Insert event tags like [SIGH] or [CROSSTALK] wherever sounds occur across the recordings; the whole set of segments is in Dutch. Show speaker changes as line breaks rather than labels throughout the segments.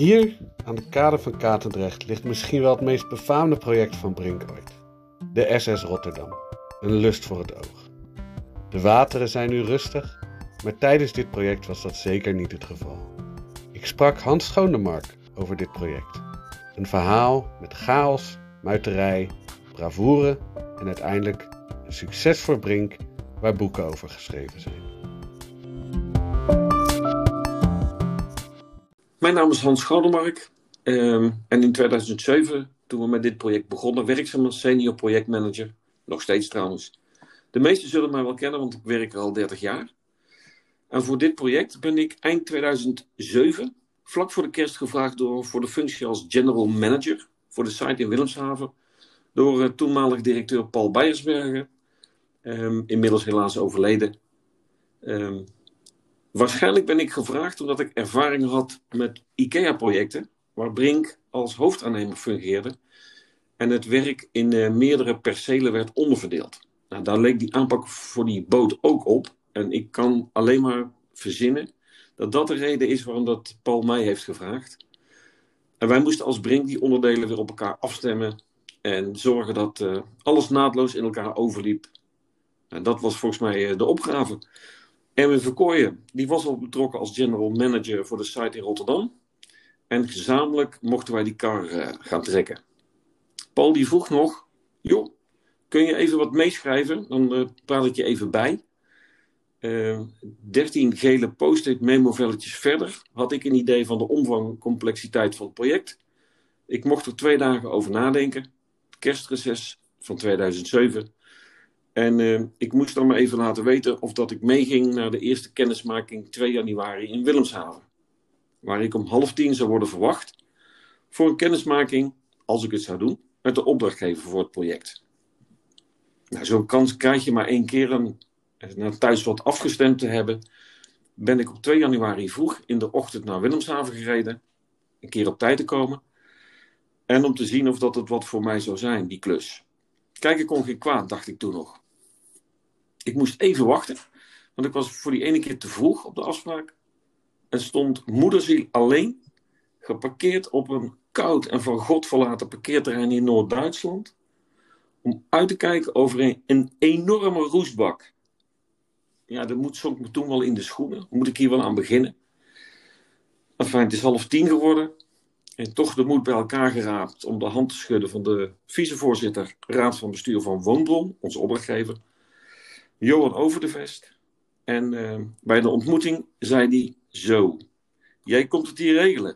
Hier, aan de kade van Katendrecht, ligt misschien wel het meest befaamde project van Brink ooit. De SS Rotterdam. Een lust voor het oog. De wateren zijn nu rustig, maar tijdens dit project was dat zeker niet het geval. Ik sprak Hans Schoondemark over dit project. Een verhaal met chaos, muiterij, bravoure en uiteindelijk een succes voor Brink waar boeken over geschreven zijn.
Mijn naam is Hans Schoudermark ehm, en in 2007, toen we met dit project begonnen, werkzaam als senior projectmanager. Nog steeds trouwens. De meesten zullen mij wel kennen, want ik werk er al 30 jaar. En voor dit project ben ik eind 2007, vlak voor de kerst, gevraagd door, voor de functie als general manager voor de site in Willemshaven. Door uh, toenmalig directeur Paul Beiersbergen, um, inmiddels helaas overleden. Um, Waarschijnlijk ben ik gevraagd omdat ik ervaring had met IKEA-projecten, waar Brink als hoofdaannemer fungeerde en het werk in uh, meerdere percelen werd onderverdeeld. Nou, daar leek die aanpak voor die boot ook op. En ik kan alleen maar verzinnen dat dat de reden is waarom dat Paul mij heeft gevraagd. En wij moesten als Brink die onderdelen weer op elkaar afstemmen en zorgen dat uh, alles naadloos in elkaar overliep. En dat was volgens mij uh, de opgave. Erwin Verkooyen, die was al betrokken als general manager voor de site in Rotterdam. En gezamenlijk mochten wij die kar uh, gaan trekken. Paul die vroeg nog, joh, kun je even wat meeschrijven? Dan uh, praat ik je even bij. Uh, 13 gele post-it memovelletjes verder had ik een idee van de omvang en complexiteit van het project. Ik mocht er twee dagen over nadenken. Kerstreces van 2007. En uh, ik moest dan maar even laten weten of dat ik meeging naar de eerste kennismaking 2 januari in Willemshaven. Waar ik om half tien zou worden verwacht voor een kennismaking, als ik het zou doen, met de opdrachtgever voor het project. Nou, zo'n kans krijg je maar één keer en na thuis wat afgestemd te hebben, ben ik op 2 januari vroeg in de ochtend naar Willemshaven gereden. Een keer op tijd te komen. En om te zien of dat het wat voor mij zou zijn, die klus. Kijk, ik kon geen kwaad, dacht ik toen nog. Ik moest even wachten, want ik was voor die ene keer te vroeg op de afspraak. En stond moederziel alleen, geparkeerd op een koud en van God verlaten parkeerterrein in Noord-Duitsland. Om uit te kijken over een, enorme roestbak. Ja, dat moet soms me toen wel in de schoenen. Moet ik hier wel aan beginnen? Enfin, het is half tien geworden. En toch de moed bij elkaar geraapt om de hand te schudden van de vicevoorzitter Raad van Bestuur van Woonbron, onze opdrachtgever. Johan Overdevest. En uh, bij de ontmoeting zei hij zo, jij komt het hier regelen.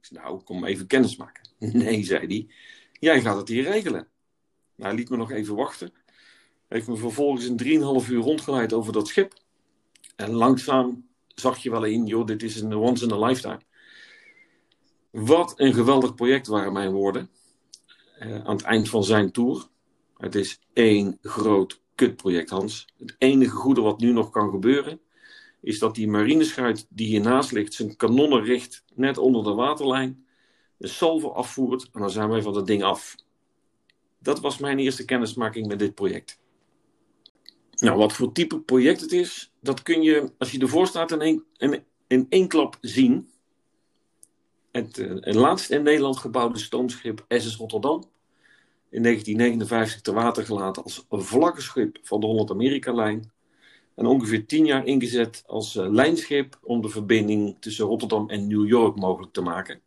Ik zei, nou, kom even kennis maken. [LAUGHS] Nee, zei hij, jij gaat het hier regelen. Nou, hij liet me nog even wachten. Heeft me vervolgens een 3,5 uur rondgeleid over dat schip. En langzaam zag je wel in, joh, dit is een once in a lifetime. Wat een geweldig project waren mijn woorden. Uh, aan het eind van zijn tour. Het is één groot kutproject, Hans. Het enige goede wat nu nog kan gebeuren, is dat die marineschuit die hiernaast ligt, zijn kanonnen richt net onder de waterlijn, de salvo afvoert en dan zijn wij van dat ding af. Dat was mijn eerste kennismaking met dit project. Nou, wat voor type project het is, dat kun je, als je ervoor staat, in één, in, in één klap zien. Het, uh, het laatst in Nederland gebouwde stoomschip SS Rotterdam in 1959 te water gelaten als vlaggenschip van de Holland-Amerika-lijn. En ongeveer tien jaar ingezet als uh, lijnschip om de verbinding tussen Rotterdam en New York mogelijk te maken.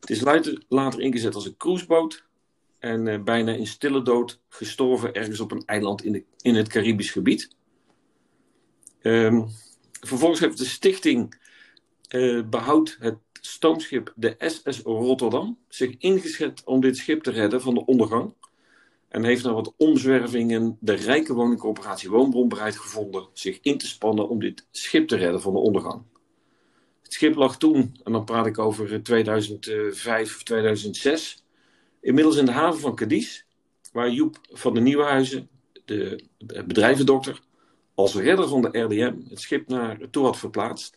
Het is later, later ingezet als een cruiseboot en uh, bijna in stille dood gestorven ergens op een eiland in, de, in het Caribisch gebied. Um, vervolgens heeft de stichting uh, behoud het stoomschip de SS Rotterdam zich ingezet om dit schip te redden van de ondergang. En heeft na wat omzwervingen de rijke woningcorporatie Woonbron bereid gevonden zich in te spannen om dit schip te redden van de ondergang. Het schip lag toen, en dan praat ik over 2005 of 2006, inmiddels in de haven van Cadiz, waar Joep van de Nieuwenhuizen, de bedrijvendokter, als redder van de RDM het schip naar toe had verplaatst.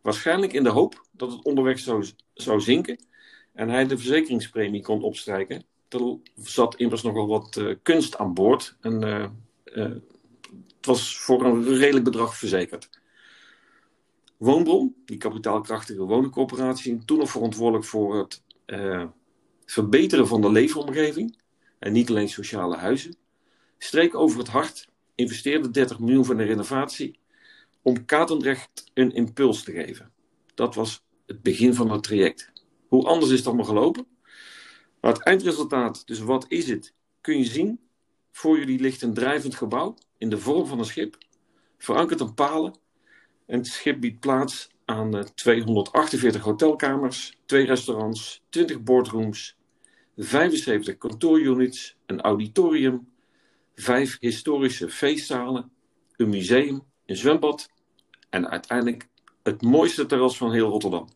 Waarschijnlijk in de hoop dat het onderweg zou, zou zinken en hij de verzekeringspremie kon opstrijken. Er zat immers nogal wat uh, kunst aan boord en uh, uh, het was voor een redelijk bedrag verzekerd. Woonbron, die kapitaalkrachtige woningcorporatie, toen nog verantwoordelijk voor het verbeteren van de leefomgeving en niet alleen sociale huizen, streek over het hart, investeerde 30 miljoen voor de renovatie om Katendrecht een impuls te geven. Dat was het begin van het traject. Hoe anders is het allemaal gelopen? Maar het eindresultaat, dus wat is het, kun je zien. Voor jullie ligt een drijvend gebouw in de vorm van een schip, verankerd aan palen. En het schip biedt plaats aan 248 eh, hotelkamers, twee restaurants, 20 boardrooms, 75 kantoorunits, een auditorium, vijf historische feestzalen, een museum, een zwembad en uiteindelijk het mooiste terras van heel Rotterdam.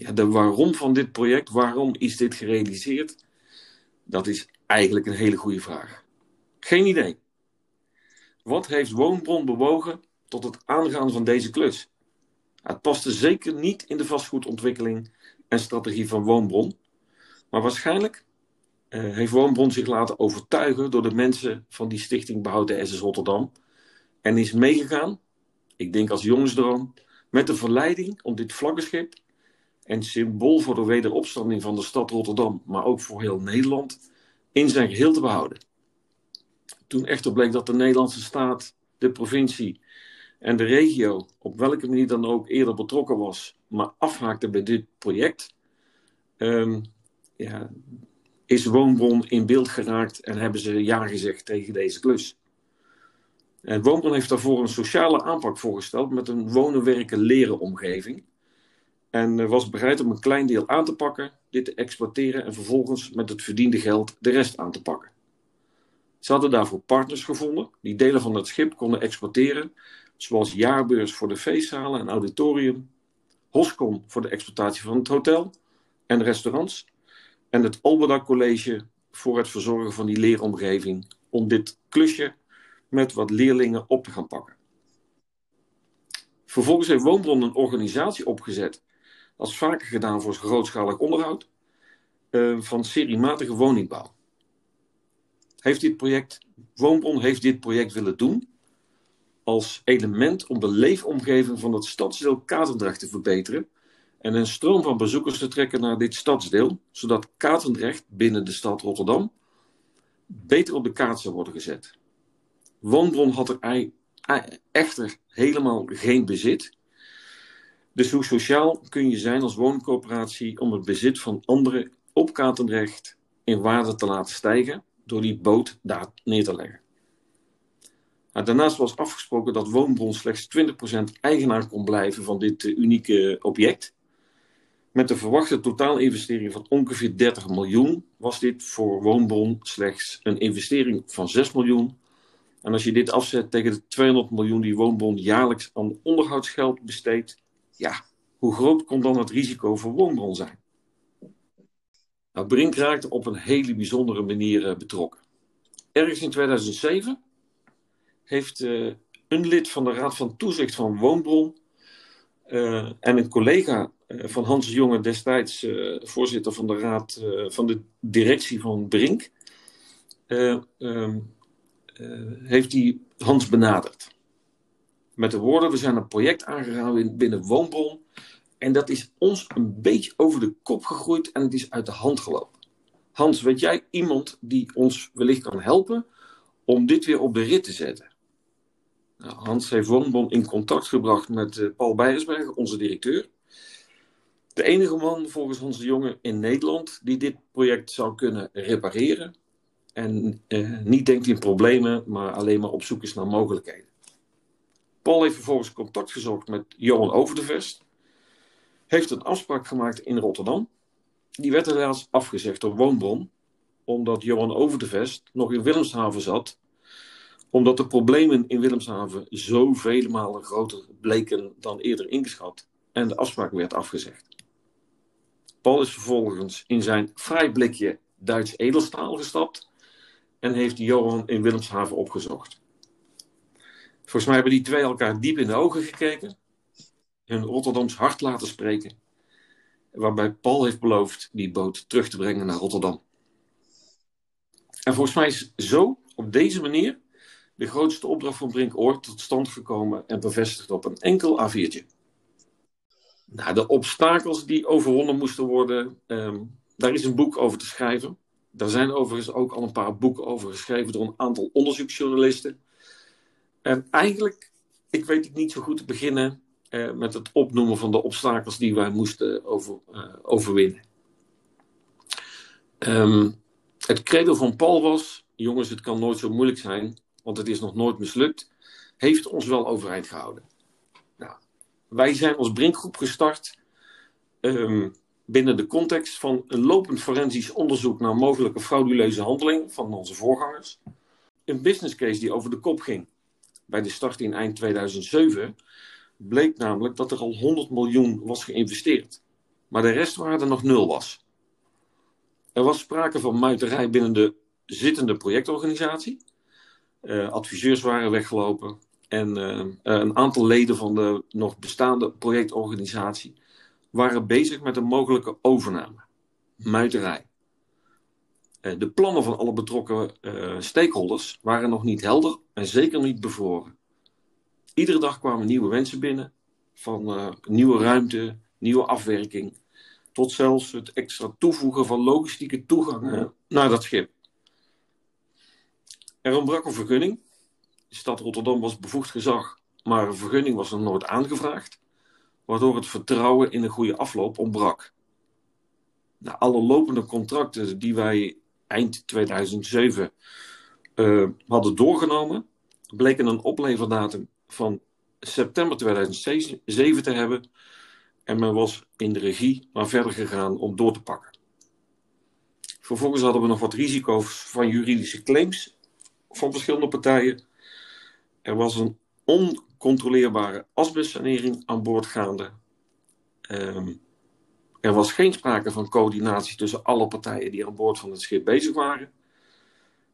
Ja, de waarom van dit project, waarom is dit gerealiseerd? Dat is eigenlijk een hele goede vraag. Geen idee. Wat heeft Woonbron bewogen tot het aangaan van deze klus? Het paste zeker niet in de vastgoedontwikkeling en strategie van Woonbron, maar waarschijnlijk uh, heeft Woonbron zich laten overtuigen door de mensen van die stichting Behoud de SS Rotterdam en is meegegaan, ik denk als jongensdroom, met de verleiding om dit vlaggenschip en symbool voor de wederopstanding van de stad Rotterdam, maar ook voor heel Nederland, in zijn geheel te behouden. Toen echter bleek dat de Nederlandse staat, de provincie en de regio, op welke manier dan ook eerder betrokken was, maar afhaakte bij dit project, um, ja, is Woonbron in beeld geraakt en hebben ze ja gezegd tegen deze klus. En Woonbron heeft daarvoor een sociale aanpak voorgesteld met een wonen, werken, leren omgeving. En was bereid om een klein deel aan te pakken, dit te exploiteren en vervolgens met het verdiende geld de rest aan te pakken. Ze hadden daarvoor partners gevonden die delen van het schip konden exploiteren, zoals jaarbeurs voor de feestzalen en auditorium, Hoscom voor de exploitatie van het hotel en restaurants en het Albeda College voor het verzorgen van die leeromgeving om dit klusje met wat leerlingen op te gaan pakken. Vervolgens heeft Woonbron een organisatie opgezet, als vaker gedaan voor grootschalig onderhoud, uh, van seriematige woningbouw. Heeft dit project, Woonbron heeft dit project willen doen als element om de leefomgeving van het stadsdeel Katendrecht te verbeteren en een stroom van bezoekers te trekken naar dit stadsdeel, zodat Katendrecht binnen de stad Rotterdam beter op de kaart zou worden gezet. Woonbron had er echter helemaal geen bezit. Dus hoe sociaal kun je zijn als wooncoöperatie om het bezit van anderen op Katendrecht in waarde te laten stijgen door die boot daar neer te leggen? Nou, daarnaast was afgesproken dat Woonbron slechts 20% eigenaar kon blijven van dit eh, unieke object. Met de verwachte totaalinvestering van ongeveer 30 miljoen was dit voor Woonbron slechts een investering van 6 miljoen. En als je dit afzet tegen de 200 miljoen die Woonbron jaarlijks aan onderhoudsgeld besteedt, ja, hoe groot kon dan het risico voor Woonbron zijn? Nou, Brink raakte op een hele bijzondere manier eh, betrokken. Ergens in 2007 heeft uh, een lid van de Raad van Toezicht van Woonbron uh, en een collega van Hans Jonge, destijds voorzitter van de Raad van de Directie van Brink, um, heeft die Hans benaderd. Met de woorden: We zijn een project aangegaan binnen Woonbron. En dat is ons een beetje over de kop gegroeid en het is uit de hand gelopen. Hans, weet jij iemand die ons wellicht kan helpen om dit weer op de rit te zetten? Nou, Hans heeft Woonbron in contact gebracht met uh, Paul Beiersberg, onze directeur. De enige man volgens Hans de Jonge in Nederland die dit project zou kunnen repareren. En uh, niet denkt in problemen, maar alleen maar op zoek is naar mogelijkheden. Paul heeft vervolgens contact gezocht met Johan Overdevest. Heeft een afspraak gemaakt in Rotterdam. Die werd helaas afgezegd door Woonbron, omdat Johan Overdevest nog in Willemshaven zat omdat de problemen in Willemshaven zo vele malen groter bleken dan eerder ingeschat en de afspraak werd afgezegd. Paul is vervolgens in zijn vrij blikje Duits edelstaal gestapt en heeft Johan in Willemshaven opgezocht. Volgens mij hebben die twee elkaar diep in de ogen gekeken, hun Rotterdams hart laten spreken, waarbij Paul heeft beloofd die boot terug te brengen naar Rotterdam. En volgens mij is zo, op deze manier, de grootste opdracht van Brink ooit tot stand gekomen en bevestigd op een enkel A4'tje. Nou, de obstakels die overwonnen moesten worden, ehm, daar is een boek over te schrijven. Daar zijn overigens ook al een paar boeken over geschreven door een aantal onderzoeksjournalisten. En eigenlijk, ik weet het niet zo goed te beginnen eh, met het opnoemen van de obstakels die wij moesten uh, overwinnen. Um, het credo van Paul was: jongens, het kan nooit zo moeilijk zijn, want het is nog nooit mislukt. Heeft ons wel overeind gehouden. Nou, wij zijn als Brinkgroep gestart um, binnen de context van een lopend forensisch onderzoek naar mogelijke frauduleuze handeling van onze voorgangers. Een business case die over de kop ging. Bij de start in eind 2007 bleek namelijk dat er al 100 miljoen was geïnvesteerd, maar de restwaarde nog nul was. Er was sprake van muiterij binnen de zittende projectorganisatie. Uh, adviseurs waren weggelopen en uh, een aantal leden van de nog bestaande projectorganisatie waren bezig met een mogelijke overname. Muiterij. Uh, de plannen van alle betrokken stakeholders waren nog niet helder en zeker niet bevroren. Iedere dag kwamen nieuwe wensen binnen van nieuwe ruimte, nieuwe afwerking tot zelfs het extra toevoegen van logistieke toegangen naar dat schip. Er ontbrak een vergunning. De stad Rotterdam was bevoegd gezag, maar een vergunning was nog nooit aangevraagd, waardoor het vertrouwen in een goede afloop ontbrak. Na alle lopende contracten die wij eind 2007 uh, eh, hadden doorgenomen, bleken een opleverdatum van september 2007 te hebben en men was in de regie maar verder gegaan om door te pakken. Vervolgens hadden we nog wat risico's van juridische claims van verschillende partijen. Er was een oncontroleerbare asbestsanering aan boord gaande. Um, er was geen sprake van coördinatie tussen alle partijen die aan boord van het schip bezig waren.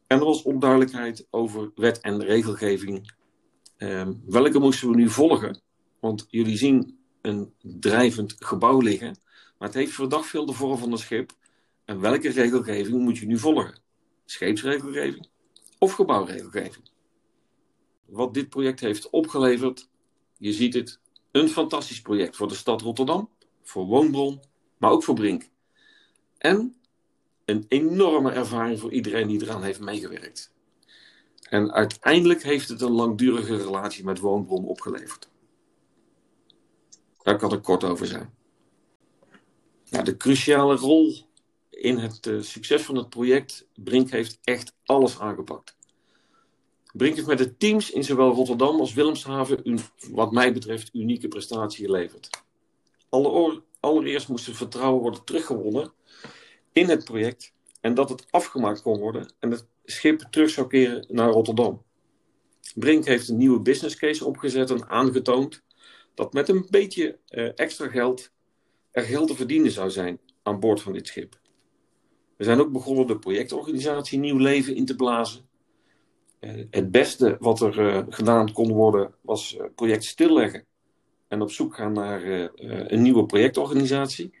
En er was onduidelijkheid over wet en regelgeving. Um, welke moesten we nu volgen? Want jullie zien een drijvend gebouw liggen, maar het heeft verdacht veel de vorm van een schip. En welke regelgeving moet je nu volgen? Scheepsregelgeving of gebouwregelgeving? Wat dit project heeft opgeleverd, je ziet het, een fantastisch project voor de stad Rotterdam, voor Woonbron, maar ook voor Brink. En een enorme ervaring voor iedereen die eraan heeft meegewerkt. En uiteindelijk heeft het een langdurige relatie met Woonbron opgeleverd. Daar kan ik kort over zijn. Nou, de cruciale rol in het uh, succes van het project, Brink heeft echt alles aangepakt. Brink heeft met de teams in zowel Rotterdam als Willemshaven een, wat mij betreft, unieke prestatie geleverd. Alle, allereerst moest het vertrouwen worden teruggewonnen in het project en dat het afgemaakt kon worden en het schip terug zou keren naar Rotterdam. Brink heeft een nieuwe business case opgezet en aangetoond dat met een beetje uh, extra geld er geld te verdienen zou zijn aan boord van dit schip. We zijn ook begonnen de projectorganisatie nieuw leven in te blazen. Uh, het beste wat er uh, gedaan kon worden was project stilleggen en op zoek gaan naar een nieuwe projectorganisatie.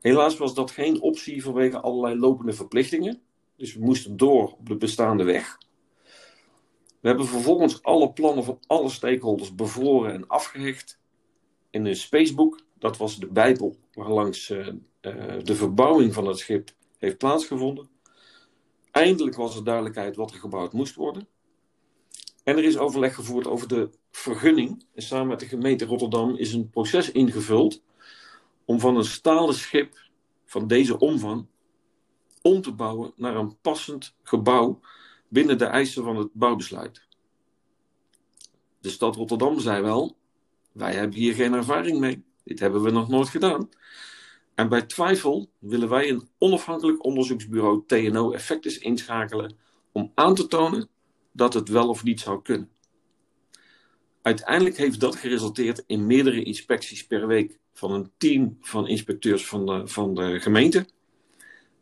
Helaas was dat geen optie vanwege allerlei lopende verplichtingen. Dus we moesten door op de bestaande weg. We hebben vervolgens alle plannen van alle stakeholders bevroren en afgehecht in een spacebook. Dat was de Bijbel waarlangs uh, uh, de verbouwing van het schip heeft plaatsgevonden. Eindelijk was er duidelijkheid wat er gebouwd moest worden. En er is overleg gevoerd over de vergunning. En samen met de gemeente Rotterdam is een proces ingevuld om van een stalen schip van deze omvang om te bouwen naar een passend gebouw binnen de eisen van het bouwbesluit. De stad Rotterdam zei wel: wij hebben hier geen ervaring mee. Dit hebben we nog nooit gedaan. En bij twijfel willen wij een onafhankelijk onderzoeksbureau TNO Effectus inschakelen om aan te tonen dat het wel of niet zou kunnen. Uiteindelijk heeft dat geresulteerd in meerdere inspecties per week van een team van inspecteurs van de, van de gemeente.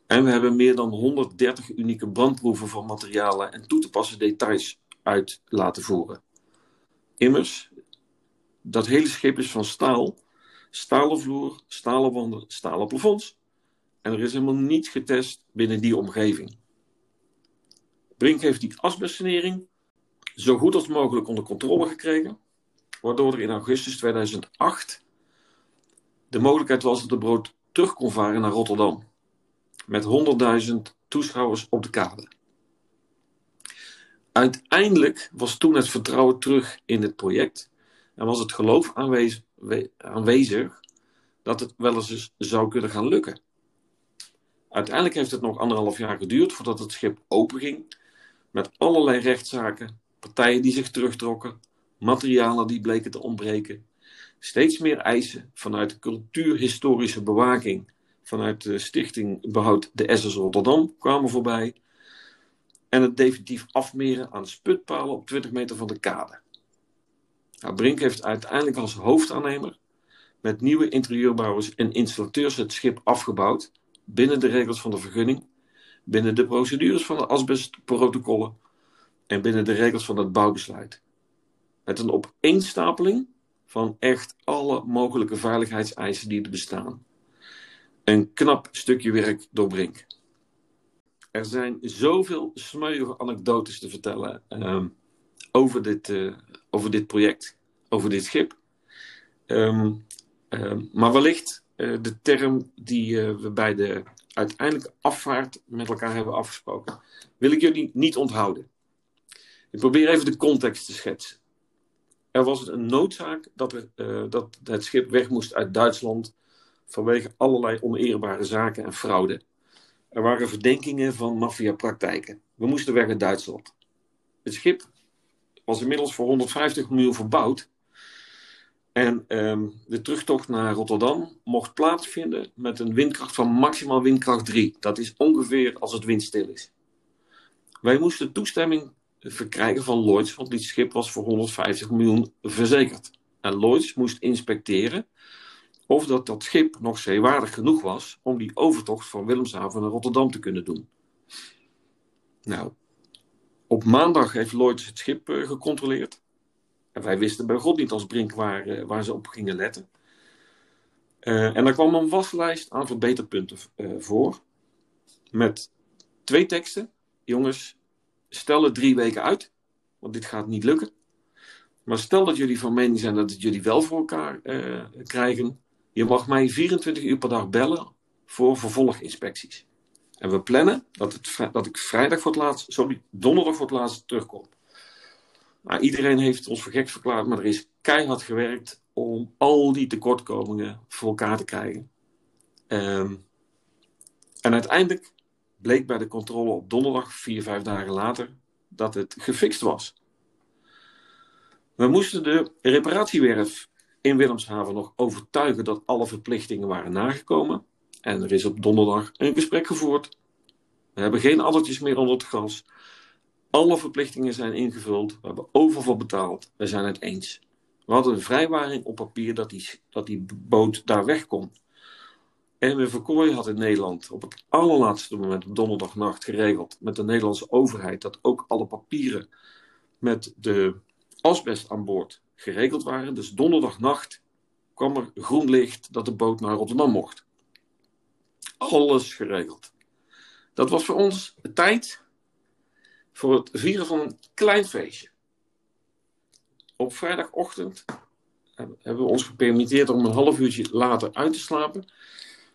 En we hebben meer dan 130 unieke brandproeven van materialen en toe te passen details uit laten voeren. Immers, dat hele schip is van staal. Stalen vloer, stalen wanden, stalen plafonds. En er is helemaal niets getest binnen die omgeving. Brink heeft die asbestsanering zo goed als mogelijk onder controle gekregen, waardoor er in augustus 2008 de mogelijkheid was dat de brood terug kon varen naar Rotterdam. Met 100.000 toeschouwers op de kade. Uiteindelijk was toen het vertrouwen terug in het project en was het geloof aanwezig, aanwezig dat het wel eens zou kunnen gaan lukken. Uiteindelijk heeft het nog anderhalf jaar geduurd voordat het schip openging, met allerlei rechtszaken, partijen die zich terugtrokken, materialen die bleken te ontbreken, steeds meer eisen vanuit de cultuurhistorische bewaking, vanuit de stichting Behoud de SS Rotterdam kwamen voorbij, en het definitief afmeren aan sputpalen op 20 meter van de kade. Nou, Brink heeft uiteindelijk als hoofdaannemer met nieuwe interieurbouwers en installateurs het schip afgebouwd binnen de regels van de vergunning, binnen de procedures van de asbestprotocollen en binnen de regels van het bouwbesluit. Met een opeenstapeling van echt alle mogelijke veiligheidseisen die er bestaan. Een knap stukje werk door Brink. Er zijn zoveel smeuïge anekdotes te vertellen ehm, over, dit, uh, over dit project, over dit schip. Ehm, ehm, maar wellicht uh, de term die uh, we bij de uiteindelijke afvaart met elkaar hebben afgesproken, wil ik jullie niet onthouden. Ik probeer even de context te schetsen. Er was een noodzaak dat, er, dat het schip weg moest uit Duitsland vanwege allerlei oneerbare zaken en fraude. Er waren verdenkingen van maffiapraktijken. We moesten weg uit Duitsland. Het schip was inmiddels voor 150 miljoen verbouwd. En um, de terugtocht naar Rotterdam mocht plaatsvinden met een windkracht van maximaal windkracht 3. Dat is ongeveer als het windstil is. Wij moesten toestemming verkrijgen van Lloyds, want dit schip was voor 150 miljoen verzekerd. En Lloyds moest inspecteren of dat dat schip nog zeewaardig genoeg was om die overtocht van Willemshaven naar Rotterdam te kunnen doen. Nou, op maandag heeft Lloyds het schip uh, gecontroleerd. En wij wisten bij God niet als Brink waar, uh, waar ze op gingen letten. Uh, en daar kwam een waslijst aan verbeterpunten voor. Met twee teksten. Jongens, stel het drie weken uit. Want dit gaat niet lukken. Maar stel dat jullie van mening zijn dat jullie wel voor elkaar krijgen. Je mag mij 24 uur per dag bellen voor vervolginspecties. En we plannen dat, het, dat ik vrijdag voor het laatst, sorry, donderdag voor het laatst terugkom. Nou, iedereen heeft ons voor gek verklaard, maar er is keihard gewerkt om al die tekortkomingen voor elkaar te krijgen. Um, en uiteindelijk bleek bij de controle op donderdag, vier, vijf dagen later, dat het gefixt was. We moesten de reparatiewerf in Willemshaven nog overtuigen dat alle verplichtingen waren nagekomen. En er is op donderdag een gesprek gevoerd. We hebben geen addertjes meer onder het gras. Alle verplichtingen zijn ingevuld. We hebben overvol betaald. We zijn het eens. We hadden een vrijwaring op papier dat die, dat die boot daar weg kon. En we Verkooy had in Nederland op het allerlaatste moment op donderdagnacht geregeld met de Nederlandse overheid dat ook alle papieren met de asbest aan boord geregeld waren. Dus donderdagnacht kwam er groen licht dat de boot naar Rotterdam mocht. Alles geregeld. Dat was voor ons de tijd voor het vieren van een klein feestje. Op vrijdagochtend hebben we ons gepermitteerd om een half uurtje later uit te slapen.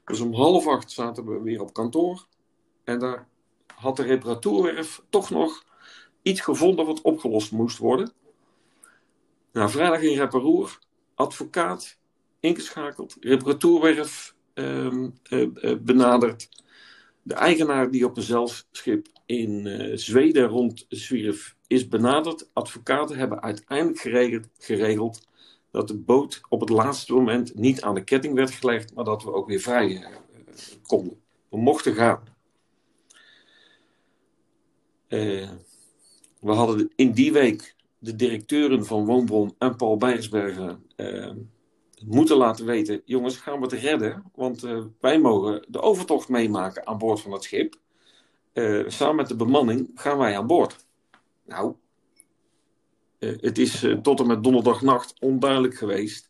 Dus om half acht zaten we weer op kantoor. En daar had de reparatuurwerf toch nog iets gevonden wat opgelost moest worden. Nou, vrijdag in Reparoer, advocaat, ingeschakeld, reparatuurwerf um, uh, uh, benaderd. De eigenaar die op een zeilschip in uh, Zweden rondzwierf is benaderd. Advocaten hebben uiteindelijk geregeld, geregeld, dat de boot op het laatste moment niet aan de ketting werd gelegd, maar dat we ook weer vrij konden. We mochten gaan. we hadden in die week de directeuren van Woonbron en Paul Bijgersbergen uh, moeten laten weten: jongens, gaan we het redden? Want uh, wij mogen de overtocht meemaken aan boord van het schip. Uh, samen met de bemanning gaan wij aan boord. Nou, het is tot en met donderdagnacht onduidelijk geweest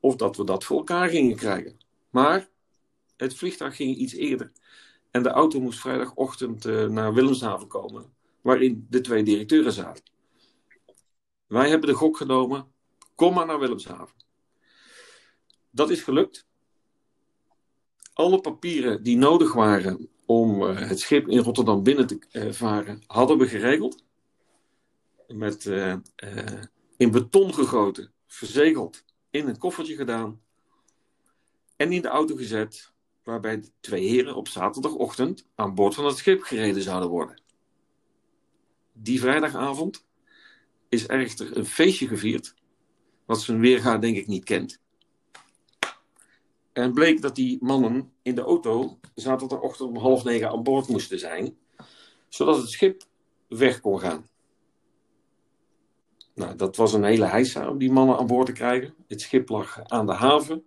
of dat we dat voor elkaar gingen krijgen. Maar het vliegtuig ging iets eerder. En de auto moest vrijdagochtend naar Willemshaven komen, waarin de twee directeuren zaten wij hebben de gok genomen, kom maar naar Willemshaven. Dat is gelukt. Alle papieren die nodig waren om eh, het schip in Rotterdam binnen te uh, varen, hadden we geregeld. Met uh, in beton gegoten, verzegeld, in een koffertje gedaan. En in de auto gezet, waarbij de twee heren op zaterdagochtend aan boord van het schip gereden zouden worden. Die vrijdagavond is echter een feestje gevierd, wat zijn weerga denk ik niet kent. En bleek dat die mannen in de auto zaterdagochtend om half negen aan boord moesten zijn, zodat het schip weg kon gaan. Nou, dat was een hele heisa om die mannen aan boord te krijgen. Het schip lag aan de haven.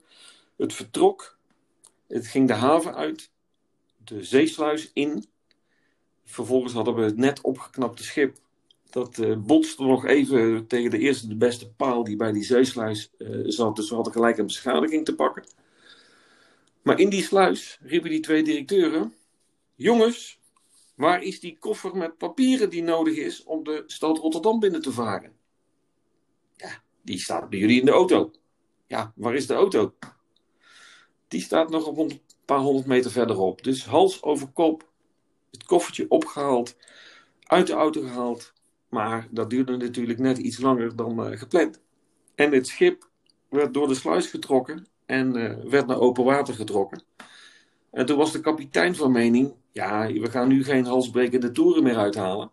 Het vertrok. Het ging de haven uit. De zeesluis in. Vervolgens hadden we het net opgeknapte schip. Dat uh, botste nog even tegen de eerste de beste paal die bij die zeesluis uh, zat. Dus we hadden gelijk een beschadiging te pakken. Maar in die sluis riepen die twee directeuren: Jongens, waar is die koffer met papieren die nodig is om de stad Rotterdam binnen te varen? Ja, die staat bij jullie in de auto. Ja, waar is de auto? Die staat nog op een paar honderd meter verderop. Dus hals over kop, het koffertje opgehaald, uit de auto gehaald. Maar dat duurde natuurlijk net iets langer dan uh, gepland. En het schip werd door de sluis getrokken en uh, werd naar open water getrokken. En toen was de kapitein van mening: ja, we gaan nu geen halsbrekende toeren meer uithalen.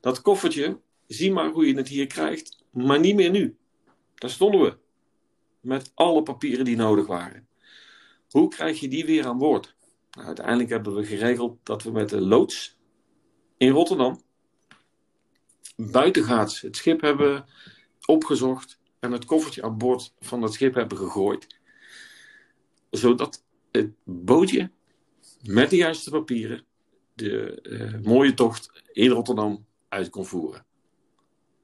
Dat koffertje, zie maar hoe je het hier krijgt, maar niet meer nu. Daar stonden we. Met alle papieren die nodig waren. Hoe krijg je die weer aan boord? Nou, uiteindelijk hebben we geregeld dat we met de loods in Rotterdam buitengaats het schip hebben opgezocht en het koffertje aan boord van het schip hebben gegooid zodat het bootje met de juiste papieren de uh, mooie tocht in Rotterdam uit kon voeren.